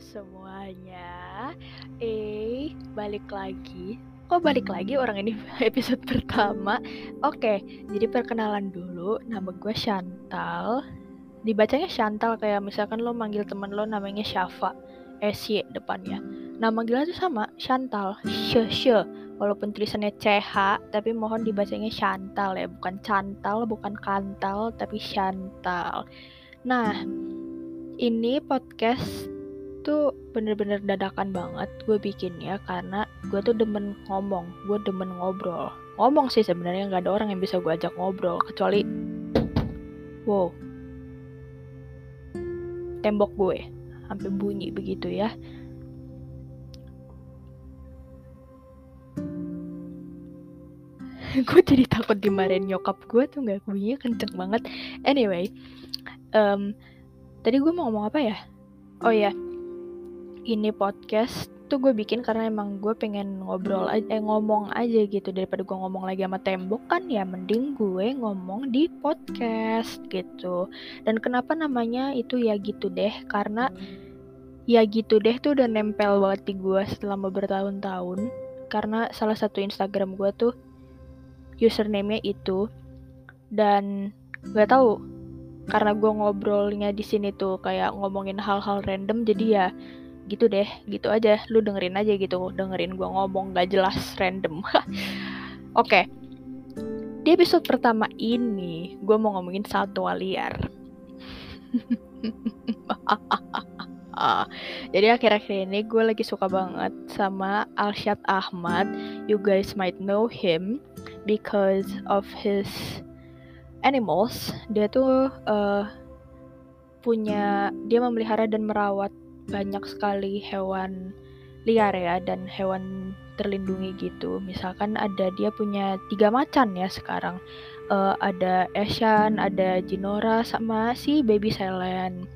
semuanya. Eh, balik lagi. Kok balik lagi orang ini episode pertama? Oke, jadi perkenalan dulu. Nama gue Chantal. Dibacanya Chantal kayak misalkan lo manggil temen lo namanya Syafa. SY depannya. Nama manggilnya tuh sama, Chantal. She. Walaupun tulisannya CH, tapi mohon dibacanya Chantal ya. Bukan Chantal, bukan Kantal, tapi Chantal. Nah, ini podcast tuh bener-bener dadakan banget gue bikinnya karena gue tuh demen ngomong gue demen ngobrol. Ngomong sih sebenarnya nggak ada orang yang bisa gue ajak ngobrol kecuali wow. Tembok gue sampai bunyi begitu ya. Gue jadi takut dimarahin nyokap gue tuh nggak? Bunyinya kenceng banget. Anyway um, tadi gue mau ngomong apa ya? Oh ya ini podcast tuh gue bikin karena emang gue pengen ngobrol aja, eh, ngomong aja gitu. Daripada gue ngomong lagi sama tembok kan ya mending gue ngomong di podcast gitu. Dan kenapa namanya itu ya gitu deh? Karena ya gitu deh tuh udah nempel banget di gue selama bertahun-tahun. Karena salah satu Instagram gue tuh username-nya itu. Dan gak tahu karena gue ngobrolnya di sini tuh kayak ngomongin hal-hal random jadi ya gitu deh gitu aja. Lu dengerin aja gitu dengerin gue ngomong gak jelas random. Oke. Okay. di episode pertama ini gue mau ngomongin satwa liar. Jadi akhir-akhir ini gue lagi suka banget sama Alshad Ahmad. You guys might know him because of his animals. Dia tuh uh, punya dia memelihara dan merawat banyak sekali hewan liar ya dan hewan terlindungi gitu. Misalkan ada dia punya tiga macan ya sekarang. Uh, ada Asian, ada Jinora sama si Baby Selen.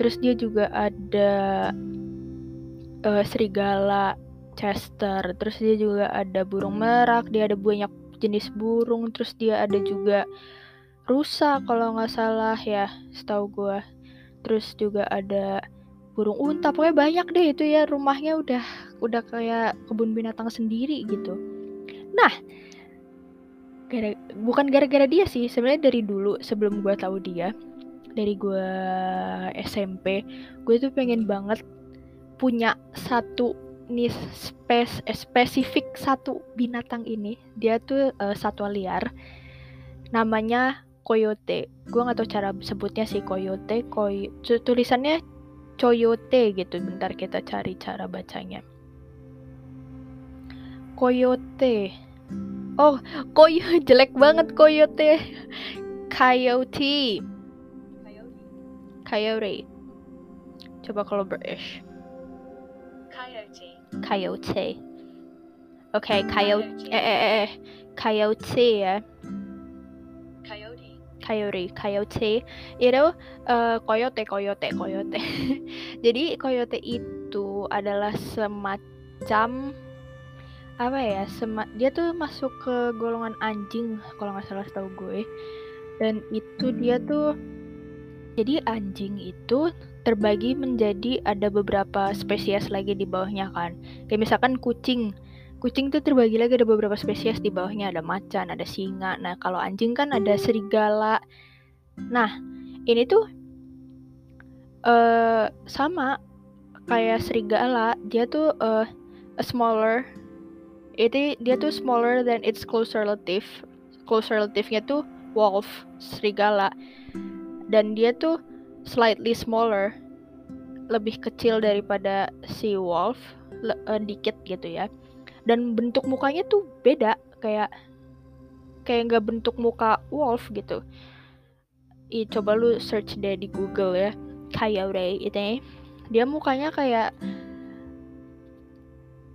Terus dia juga ada uh, serigala Chester. Terus dia juga ada burung merak. Dia ada banyak jenis burung. Terus dia ada juga rusa kalau nggak salah ya, setahu gue. Terus juga ada burung unta. Pokoknya banyak deh itu ya rumahnya udah udah kayak kebun binatang sendiri gitu. Nah gara, bukan gara-gara dia sih sebenarnya dari dulu sebelum gue tahu dia dari gue SMP gue tuh pengen banget punya satu nih spes spesifik satu binatang ini. Dia tuh uh, satwa liar namanya coyote gue nggak tahu cara sebutnya sih coyote koy tulisannya coyote gitu. Bentar kita cari cara bacanya. Coyote. Oh koyo jelek banget coyote. Coyote. Coyote. Coba kalau British. Coyote. Coyote oke okay, coyote. Eh, eh eh eh. Coyote ya coyote coyote. Itu uh, coyote coyote coyote. Jadi coyote itu adalah semacam apa ya sema dia tuh masuk ke golongan anjing kalau nggak salah tahu gue. Dan itu dia tuh jadi anjing itu terbagi menjadi ada beberapa spesies lagi di bawahnya kan. Kayak misalkan kucing kucing tuh terbagi lagi ada beberapa spesies di bawahnya ada macan ada singa. Nah kalau anjing kan ada serigala. Nah ini tuh uh, sama kayak serigala. Dia tuh uh, a smaller. Itu dia tuh smaller than its close relative. Close relative-nya tuh wolf serigala. Dan dia tuh slightly smaller. Lebih kecil daripada si wolf. Uh, dikit gitu ya dan bentuk mukanya tuh beda kayak kayak nggak bentuk muka wolf gitu. Ih, coba lu search deh di Google ya. Coyote itu dia mukanya kayak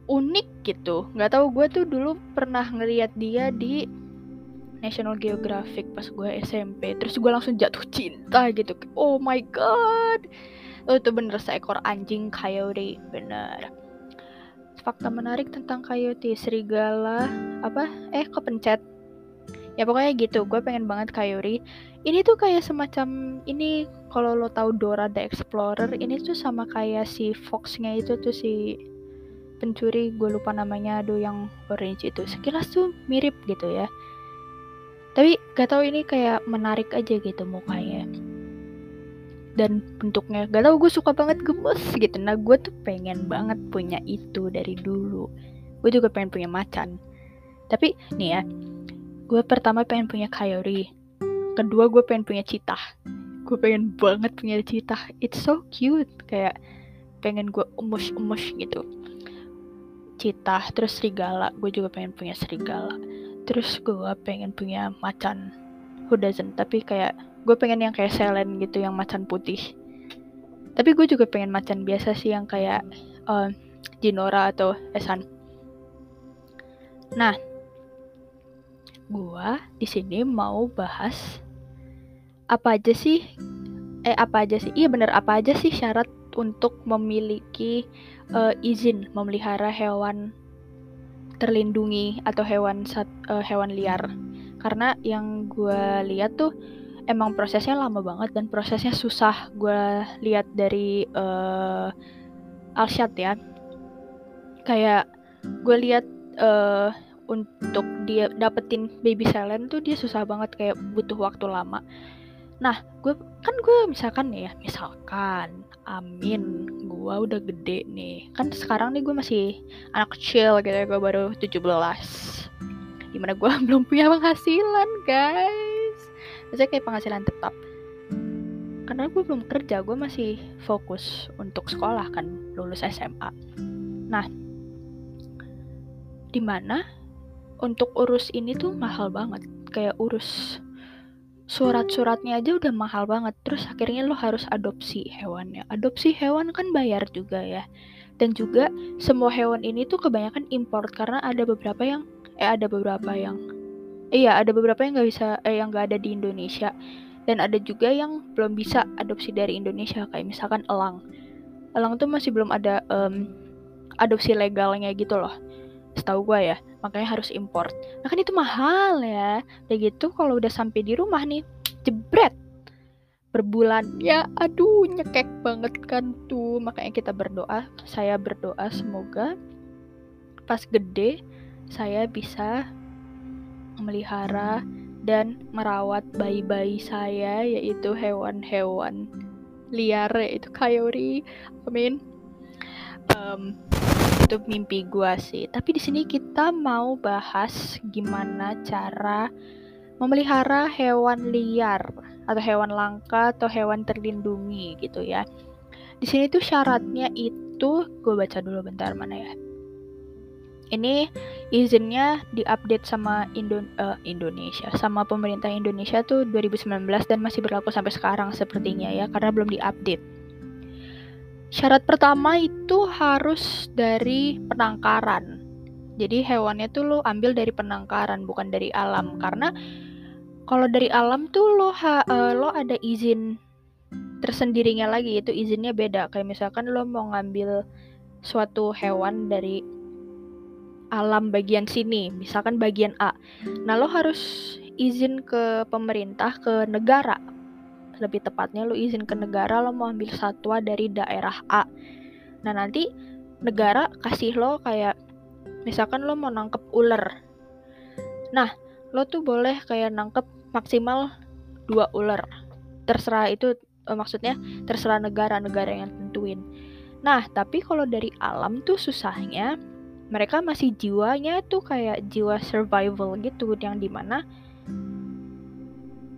unik gitu. Nggak tahu gue tuh dulu pernah ngeliat dia di National Geographic pas gue SMP terus gue langsung jatuh cinta gitu. Oh my god. Oh, itu bener seekor anjing coyote. Bener fakta menarik tentang coyote serigala apa? Eh kepencet. Ya pokoknya gitu gue pengen banget Kayuri ini tuh kayak semacam ini kalau lo tahu Dora the Explorer ini tuh sama kayak si Foxnya itu tuh si pencuri gue lupa namanya aduh yang orange itu. Sekilas tuh mirip gitu ya. Tapi gak tau ini kayak menarik aja gitu mukanya dan bentuknya. Gak tau gue suka banget gemes gitu. Nah gue tuh pengen banget punya itu dari dulu. Gue juga pengen punya macan. Tapi nih ya gue pertama pengen punya Kayori kedua gue pengen punya citah gue pengen banget punya citah it's so cute. Kayak pengen gue umus-umus gitu. Citah terus serigala. Gue juga pengen punya serigala. Terus gue pengen punya macan. Who doesn't? Tapi kayak gue pengen yang kayak Selen gitu yang macan putih. Tapi gue juga pengen macan biasa sih yang kayak uh, Jinora atau Esan. Nah gua di sini mau bahas apa aja sih eh apa aja sih? Iya bener apa aja sih syarat untuk memiliki uh, izin memelihara hewan terlindungi atau hewan sat, uh, hewan liar? Karena yang gue lihat tuh emang prosesnya lama banget dan prosesnya susah gue lihat dari uh, Alshad ya. Kayak gue lihat uh, untuk dia dapetin baby silent tuh dia susah banget kayak butuh waktu lama. Nah gue kan gue misalkan nih ya misalkan amin gue udah gede nih. Kan sekarang nih gue masih anak kecil gitu ya gue baru 17 di mana gue belum punya penghasilan guys maksudnya kayak penghasilan tetap. Karena gue belum kerja gue masih fokus untuk sekolah kan lulus SMA nah di mana untuk urus ini tuh mahal banget. Kayak urus surat-suratnya aja udah mahal banget. Terus akhirnya lo harus adopsi hewannya. Adopsi hewan kan bayar juga ya. Dan juga semua hewan ini tuh kebanyakan import karena ada beberapa yang eh ada beberapa yang iya ada beberapa yang nggak bisa eh yang nggak ada di Indonesia. Dan ada juga yang belum bisa adopsi dari Indonesia kayak misalkan elang. Elang tuh masih belum ada um, adopsi legalnya gitu loh setahu gue ya. Makanya harus import. Nah kan itu mahal ya. Udah gitu kalau udah sampai di rumah nih jebret. Per bulan. Ya aduh nyekek banget kan tuh. Makanya kita berdoa saya berdoa semoga pas gede saya bisa memelihara dan merawat bayi-bayi saya yaitu hewan-hewan liar yaitu kayori amin um, itu mimpi gue sih. Tapi di sini kita mau bahas gimana cara memelihara hewan liar atau hewan langka atau hewan terlindungi gitu ya. Di sini tuh syaratnya itu gue baca dulu bentar mana ya. Ini izinnya diupdate sama Indo uh, Indonesia, sama pemerintah Indonesia tuh 2019 dan masih berlaku sampai sekarang sepertinya ya karena belum diupdate. Syarat pertama itu harus dari penangkaran. Jadi hewannya tuh lo ambil dari penangkaran bukan dari alam karena kalau dari alam tuh lo uh, lo ada izin tersendirinya lagi itu izinnya beda kayak misalkan lo mau ngambil suatu hewan dari alam bagian sini misalkan bagian A. Nah lo harus izin ke pemerintah ke negara. Lebih tepatnya lo izin ke negara lo mau ambil satwa dari daerah A. Nah nanti negara kasih lo kayak misalkan lo mau nangkep ular. Nah lo tuh boleh kayak nangkep maksimal dua ular. Terserah itu eh, maksudnya terserah negara-negara yang tentuin. Nah tapi kalau dari alam tuh susahnya mereka masih jiwanya tuh kayak jiwa survival gitu yang di mana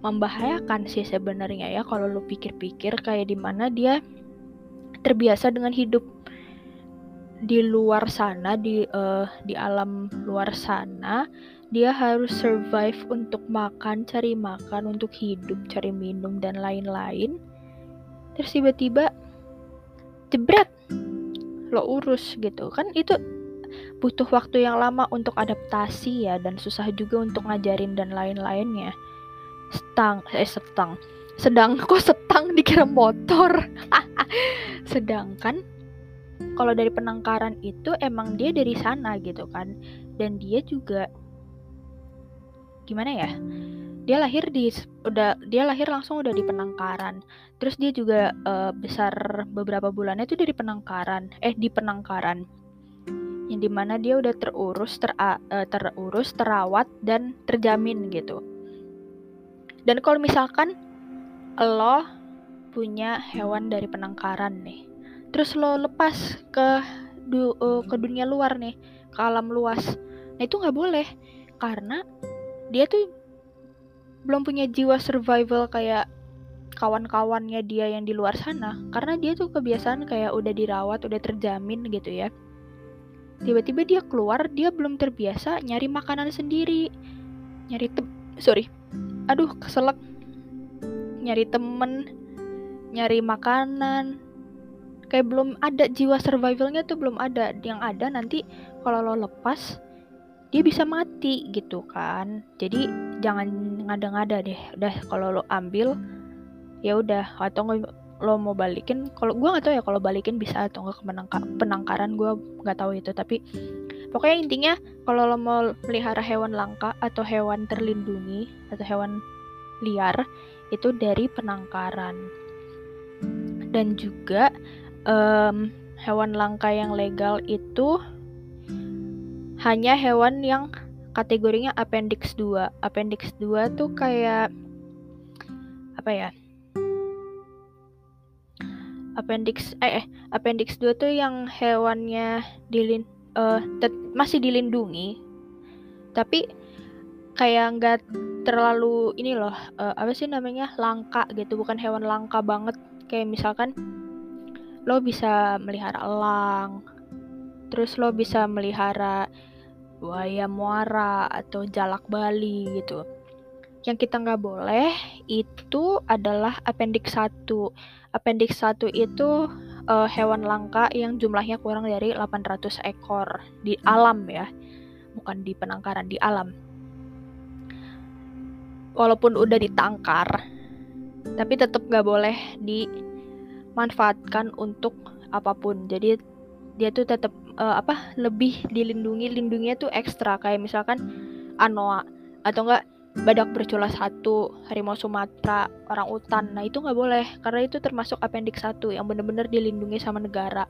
membahayakan sih sebenarnya ya kalau lu pikir-pikir kayak di mana dia terbiasa dengan hidup di luar sana di uh, di alam luar sana. Dia harus survive untuk makan cari makan untuk hidup cari minum dan lain-lain. Terus tiba-tiba jebret lo urus gitu. Kan itu butuh waktu yang lama untuk adaptasi ya dan susah juga untuk ngajarin dan lain-lainnya. Setang eh setang. Sedang kok setang dikira motor? Sedangkan kalau dari penangkaran itu emang dia dari sana gitu kan. Dan dia juga gimana ya? Dia lahir di udah dia lahir langsung udah di penangkaran. Terus dia juga uh, besar beberapa bulannya itu dari penangkaran. Eh di penangkaran yang di mana dia udah terurus ter uh, terurus terawat dan terjamin gitu. Dan kalau misalkan lo punya hewan dari penangkaran nih terus lo lepas ke du, uh, ke dunia luar nih ke alam luas nah itu nggak boleh. Karena dia tuh belum punya jiwa survival kayak kawan-kawannya dia yang di luar sana. Karena dia tuh kebiasaan kayak udah dirawat udah terjamin gitu ya tiba-tiba dia keluar dia belum terbiasa nyari makanan sendiri. Nyari tem sorry. Aduh keselak. Nyari temen nyari makanan. Kayak belum ada jiwa survivalnya tuh belum ada. Yang ada nanti kalau lo lepas dia bisa mati gitu kan. Jadi jangan ngada-ngada deh. Udah kalau lo ambil ya udah. Atau lo mau balikin kalau gue nggak tahu ya kalau balikin bisa atau nggak penangka, penangkaran gue nggak tahu itu tapi pokoknya intinya kalau lo mau pelihara hewan langka atau hewan terlindungi atau hewan liar itu dari penangkaran dan juga um, hewan langka yang legal itu hanya hewan yang kategorinya appendix 2. Appendix 2 tuh kayak apa ya? Appendix eh, eh appendix 2 tuh yang hewannya dilin uh, masih dilindungi. Tapi kayak nggak terlalu ini loh, uh, apa sih namanya? langka gitu, bukan hewan langka banget. Kayak misalkan lo bisa melihara elang, terus lo bisa melihara buaya muara atau jalak Bali gitu. Yang kita nggak boleh itu adalah appendix 1. Appendix 1 itu uh, hewan langka yang jumlahnya kurang dari 800 ekor di alam ya. Bukan di penangkaran, di alam. Walaupun udah ditangkar, tapi tetap nggak boleh dimanfaatkan untuk apa pun. Jadi dia tuh tetap uh, apa lebih dilindungi lindunginya tuh ekstra kayak misalkan anoa atau enggak badak bercula satu harimau Sumatera orang utan. Nah itu nggak boleh karena itu termasuk appendix satu yang bener-bener dilindungi sama negara.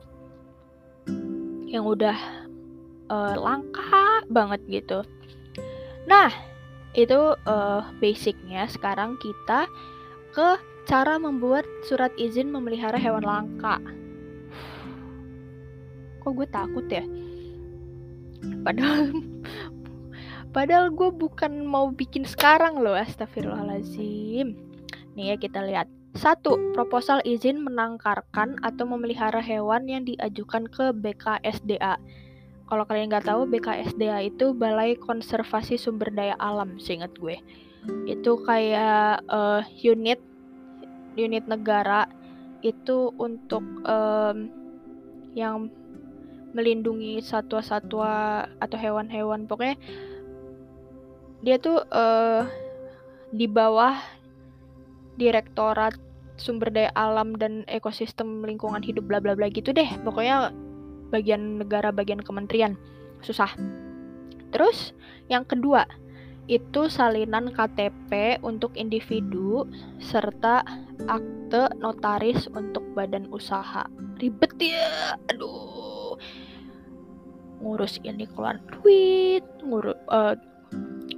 Yang udah uh, langka banget gitu. Nah itu uh, basicnya sekarang kita ke cara membuat surat izin memelihara hewan langka. Kok gue takut ya? Padahal padahal gue bukan mau bikin sekarang loh astagfirullahalazim nih ya kita lihat satu, proposal izin menangkarkan atau memelihara hewan yang diajukan ke BKSDA. Kalau kalian nggak tahu, BKSDA itu Balai Konservasi Sumber Daya Alam, seingat gue. Itu kayak uh, unit unit negara itu untuk um, yang melindungi satwa-satwa atau hewan-hewan pokoknya dia tuh uh, di bawah direktorat sumber daya alam dan ekosistem lingkungan hidup bla bla bla gitu deh. Pokoknya bagian negara bagian kementerian. Susah. Terus yang kedua itu salinan KTP untuk individu serta akte notaris untuk badan usaha. Ribet ya aduh. Ngurus ini keluar duit ngurus uh,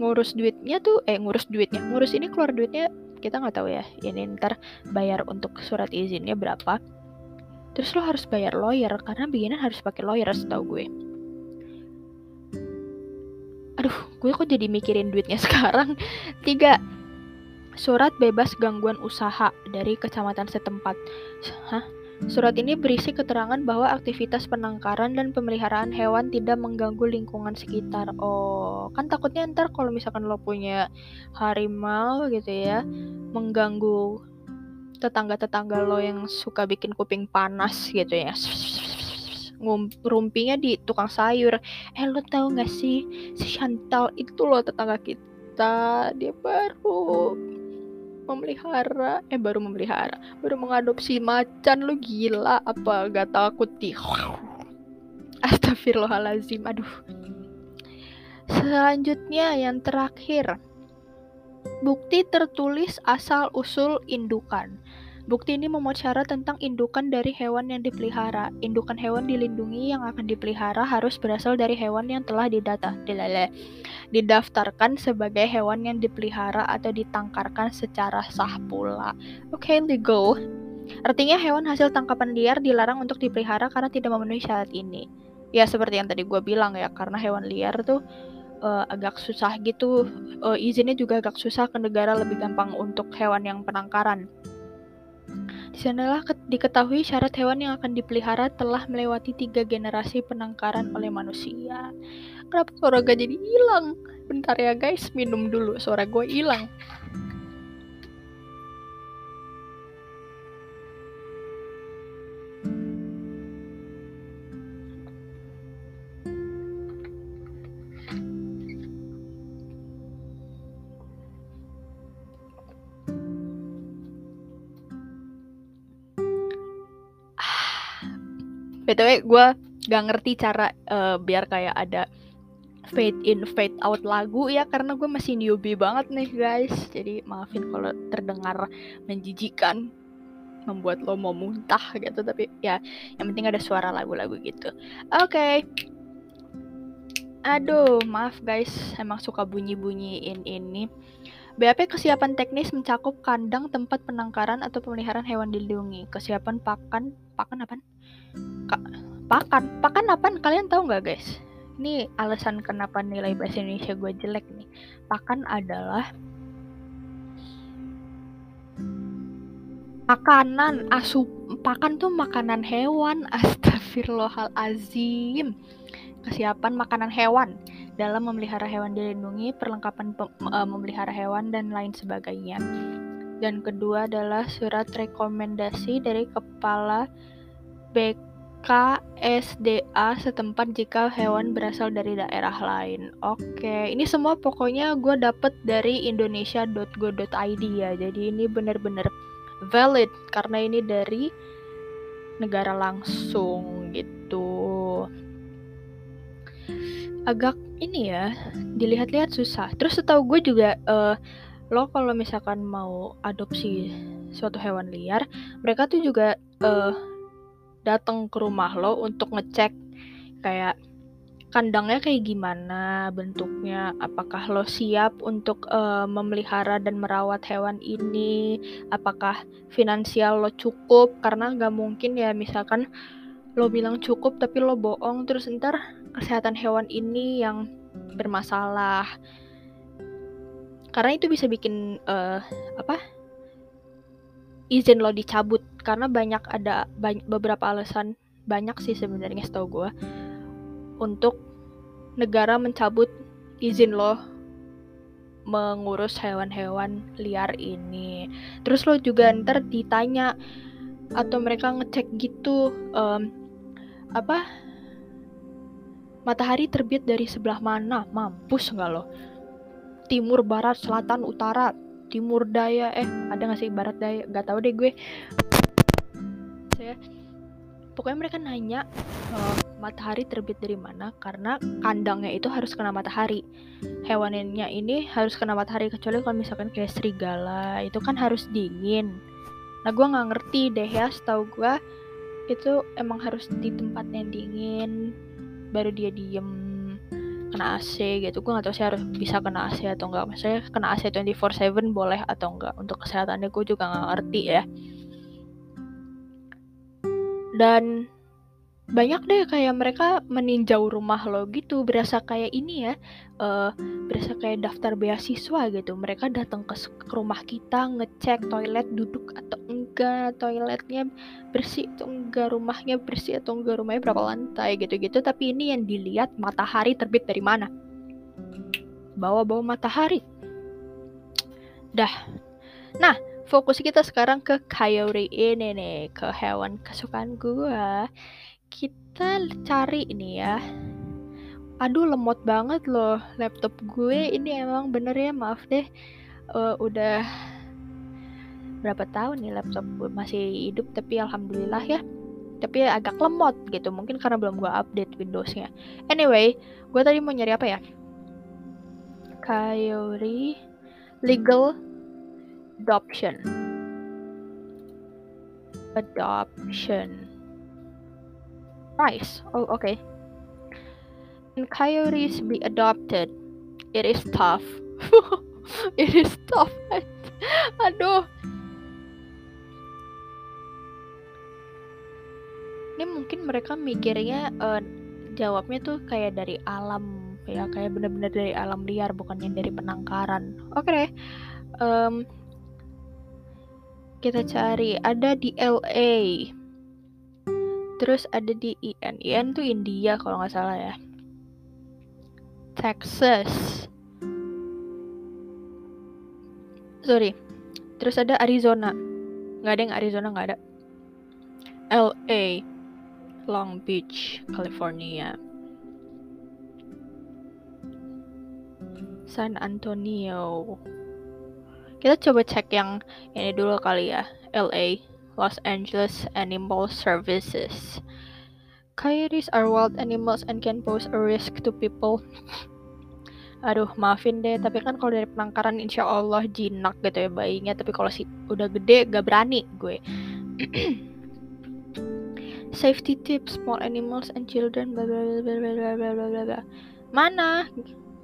ngurus duitnya tuh eh ngurus duitnya ngurus ini keluar duitnya kita nggak tahu ya. Ini ntar bayar untuk surat izinnya berapa. Terus lo harus bayar lawyer karena bikinan harus pakai lawyer setahu gue. Aduh gue kok jadi mikirin duitnya sekarang. Tiga surat bebas gangguan usaha dari kecamatan setempat. Hah Surat ini berisi keterangan bahwa aktivitas penangkaran dan pemeliharaan hewan tidak mengganggu lingkungan sekitar. Oh, kan takutnya ntar kalau misalkan lo punya harimau gitu ya, mengganggu tetangga-tetangga lo yang suka bikin kuping panas gitu ya. Rumpinya di tukang sayur. Eh lo tau gak sih si Chantal itu lo tetangga kita dia baru memelihara eh baru memelihara. Baru mengadopsi macan lu gila. Apa gak takut di Astagfirullahalazim aduh. Selanjutnya yang terakhir. Bukti tertulis asal-usul indukan. Bukti ini memuat syarat tentang indukan dari hewan yang dipelihara. Indukan hewan dilindungi yang akan dipelihara harus berasal dari hewan yang telah didata, dilele, didaftarkan sebagai hewan yang dipelihara atau ditangkarkan secara sah pula. Oke, okay, legal. Artinya hewan hasil tangkapan liar dilarang untuk dipelihara karena tidak memenuhi syarat ini. Ya seperti yang tadi gue bilang ya, karena hewan liar tuh uh, agak susah gitu, uh, izinnya juga agak susah ke negara lebih gampang untuk hewan yang penangkaran. Di sanalah diketahui syarat hewan yang akan dipelihara telah melewati tiga generasi penangkaran oleh manusia. Kenapa suara gue jadi hilang? Bentar ya guys, minum dulu. Suara gue hilang. Btw gue gak ngerti cara uh, biar kayak ada fade in fade out lagu ya karena gue masih newbie banget nih guys. Jadi maafin kalau terdengar menjijikan membuat lo mau muntah gitu tapi ya yang penting ada suara lagu-lagu gitu. Oke. Okay. aduh maaf guys. Emang suka bunyi-bunyiin ini BAP kesiapan teknis mencakup kandang tempat penangkaran atau pemeliharaan hewan dilindungi. Kesiapan pakan pakan apa? Pakan? Pakan apa? Kalian tahu nggak guys? Ini alasan kenapa nilai bahasa Indonesia gue jelek nih. Pakan adalah makanan asup pakan tuh makanan hewan. Astagfirullahalazim. Kesiapan makanan hewan dalam memelihara hewan dilindungi perlengkapan uh, memelihara hewan dan lain sebagainya dan kedua adalah surat rekomendasi dari kepala BKSDA setempat jika hewan berasal dari daerah lain. Oke, ini semua pokoknya gue dapet dari indonesia.go.id ya. Jadi ini bener-bener valid karena ini dari negara langsung Agak ini ya, dilihat-lihat susah. Terus setahu gue juga uh, lo kalau misalkan mau adopsi suatu hewan liar, mereka tuh juga uh, datang ke rumah lo untuk ngecek kayak kandangnya kayak gimana bentuknya apakah lo siap untuk uh, memelihara dan merawat hewan ini apakah finansial lo cukup karena nggak mungkin ya misalkan lo bilang cukup tapi lo bohong terus ntar kesehatan hewan ini yang bermasalah. Karena itu bisa bikin uh, apa izin lo dicabut. Karena banyak ada banyak, beberapa alasan banyak sih sebenarnya setahu gue untuk negara mencabut izin lo mengurus hewan-hewan liar ini. Terus lo juga ntar ditanya atau mereka ngecek gitu um, apa matahari terbit dari sebelah mana mampus nggak lo? Timur barat selatan utara. Timur daya. Eh ada nggak sih barat daya? Nggak tahu deh gue. Saya pokoknya mereka nanya uh, matahari terbit dari mana? Karena kandangnya itu harus kena matahari. Hewannya ini harus kena matahari kecuali kalau misalkan kayak serigala. Itu kan harus dingin. Nah gue nggak ngerti deh ya setahu gue itu emang harus di tempat yang dingin baru dia diem kena AC gitu. Gue gak tau sih harus bisa kena AC atau enggak maksudnya kena AC 24/7 boleh atau enggak untuk kesehatannya gue juga gak ngerti ya. Dan banyak deh kayak mereka meninjau rumah lo gitu berasa kayak ini ya uh, berasa kayak daftar beasiswa gitu. Mereka datang ke, ke rumah kita ngecek toilet duduk atau enggak toiletnya bersih atau enggak rumahnya bersih atau enggak rumahnya berapa lantai gitu-gitu. Tapi ini yang dilihat matahari terbit dari mana? Bawa-bawa matahari. Dah. Nah fokus kita sekarang ke coyote ini nih ke hewan kesukaan gue kita cari ini ya. Aduh lemot banget loh laptop gue. Ini emang bener ya maaf deh. Uh, udah berapa tahun nih laptop gue masih hidup tapi alhamdulillah ya. Tapi agak lemot gitu mungkin karena belum gue update Windowsnya. Anyway gue tadi mau nyari apa ya? Coyote legal adoption. Adoption nice oh okay. Can coyotes be adopted it is tough. It is tough. Aduh. Ini mungkin mereka mikirnya uh, jawabnya tuh kayak dari alam ya kayak bener-bener dari alam liar bukannya dari penangkaran. Oke okay um, kita cari. Ada di LA terus ada di IN IN tuh India kalau nggak salah ya. Texas. Sorry. Terus ada Arizona. Nggak ada yang Arizona nggak ada. LA Long Beach California. San Antonio. Kita coba cek yang ini dulu kali ya. LA Los Angeles Animal Services. Coyotes are wild animals and can pose a risk to people. Aduh maafin deh tapi kan kalau dari penangkaran insya Allah jinak gitu ya bayinya. Tapi kalau si udah gede gak berani gue. Safety tips small animals and children bla bla bla bla bla bla bla bla. Mana?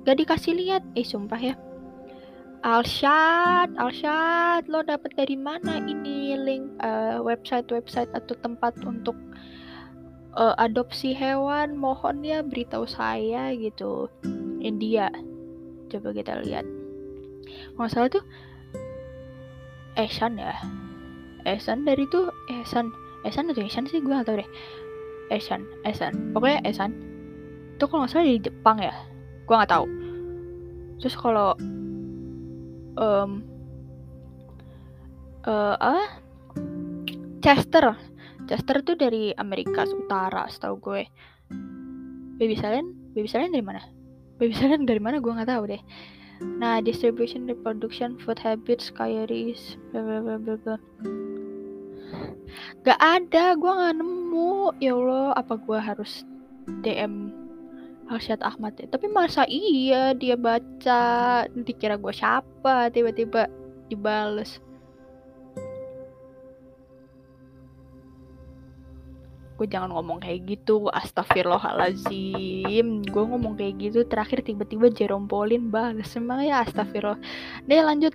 Gak dikasih lihat. Eh sumpah ya Alshad Alshad lo dapet dari mana ini link uh, website website atau tempat untuk uh, adopsi hewan? Mohon ya beritahu saya gitu. India. Coba kita lihat. Nggak salah tuh Esan ya? Esan dari tuh Esan Esan atau Esan sih? Gue gak tau deh. Esan Esan pokoknya Esan itu kalau nggak di Jepang ya? Gue nggak tahu. Terus kalau um, uh, ah Chester. Chester tuh dari Amerika Utara setahu gue. Baby Salen Baby Salen dari mana? Baby Salen dari mana? Gue nggak tahu deh. Nah distribution reproduction food habits coyotes bla bla bla bla bla. Gak ada. Gue nggak nemu. Ya Allah apa gue harus DM Arsyad Ahmad ya. Tapi masa iya dia baca dikira gue siapa tiba-tiba dibales. Gue jangan ngomong kayak gitu astagfirullahalazim gue ngomong kayak gitu terakhir tiba-tiba Jerome Pauline balas emang ya astagfirullah. Deh lanjut.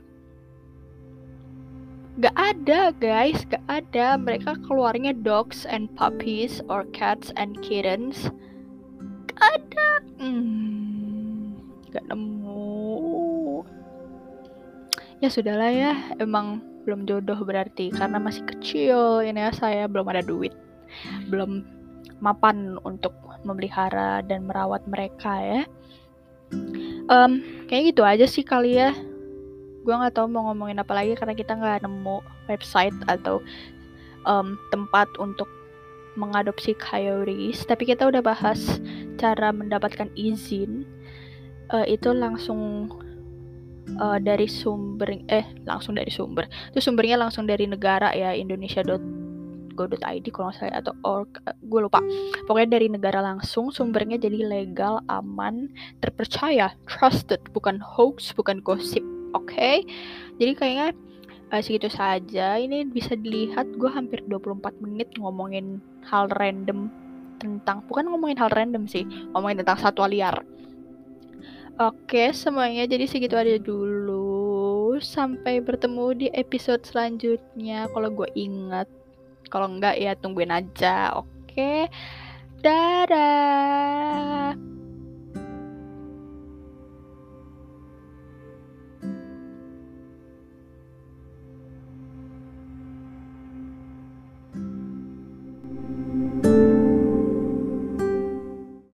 Gak ada guys. Gak ada. Mereka keluarnya dogs and puppies or cats and kittens ada. Hmm, nemu. Ya sudahlah ya emang belum jodoh berarti karena masih kecil ini ya saya belum ada duit. Belum mapan untuk memelihara dan merawat mereka ya. Um, kayak gitu aja sih kali ya. Gue nggak tahu mau ngomongin apa lagi karena kita nggak nemu website atau um, tempat untuk mengadopsi coyotes tapi kita udah bahas cara mendapatkan izin uh, itu langsung uh, dari sumber eh langsung dari sumber itu sumbernya langsung dari negara ya Indonesia go.id kalau nggak salah atau org eh, gue lupa pokoknya dari negara langsung sumbernya jadi legal aman terpercaya trusted bukan hoax bukan gosip oke okay? jadi kayaknya uh, segitu saja ini bisa dilihat gue hampir 24 menit ngomongin hal random tentang bukan ngomongin hal random sih ngomongin tentang satwa liar Oke, semuanya jadi segitu aja dulu. Sampai bertemu di episode selanjutnya kalau gue ingat. Kalau enggak ya tungguin aja. Oke. Dadah.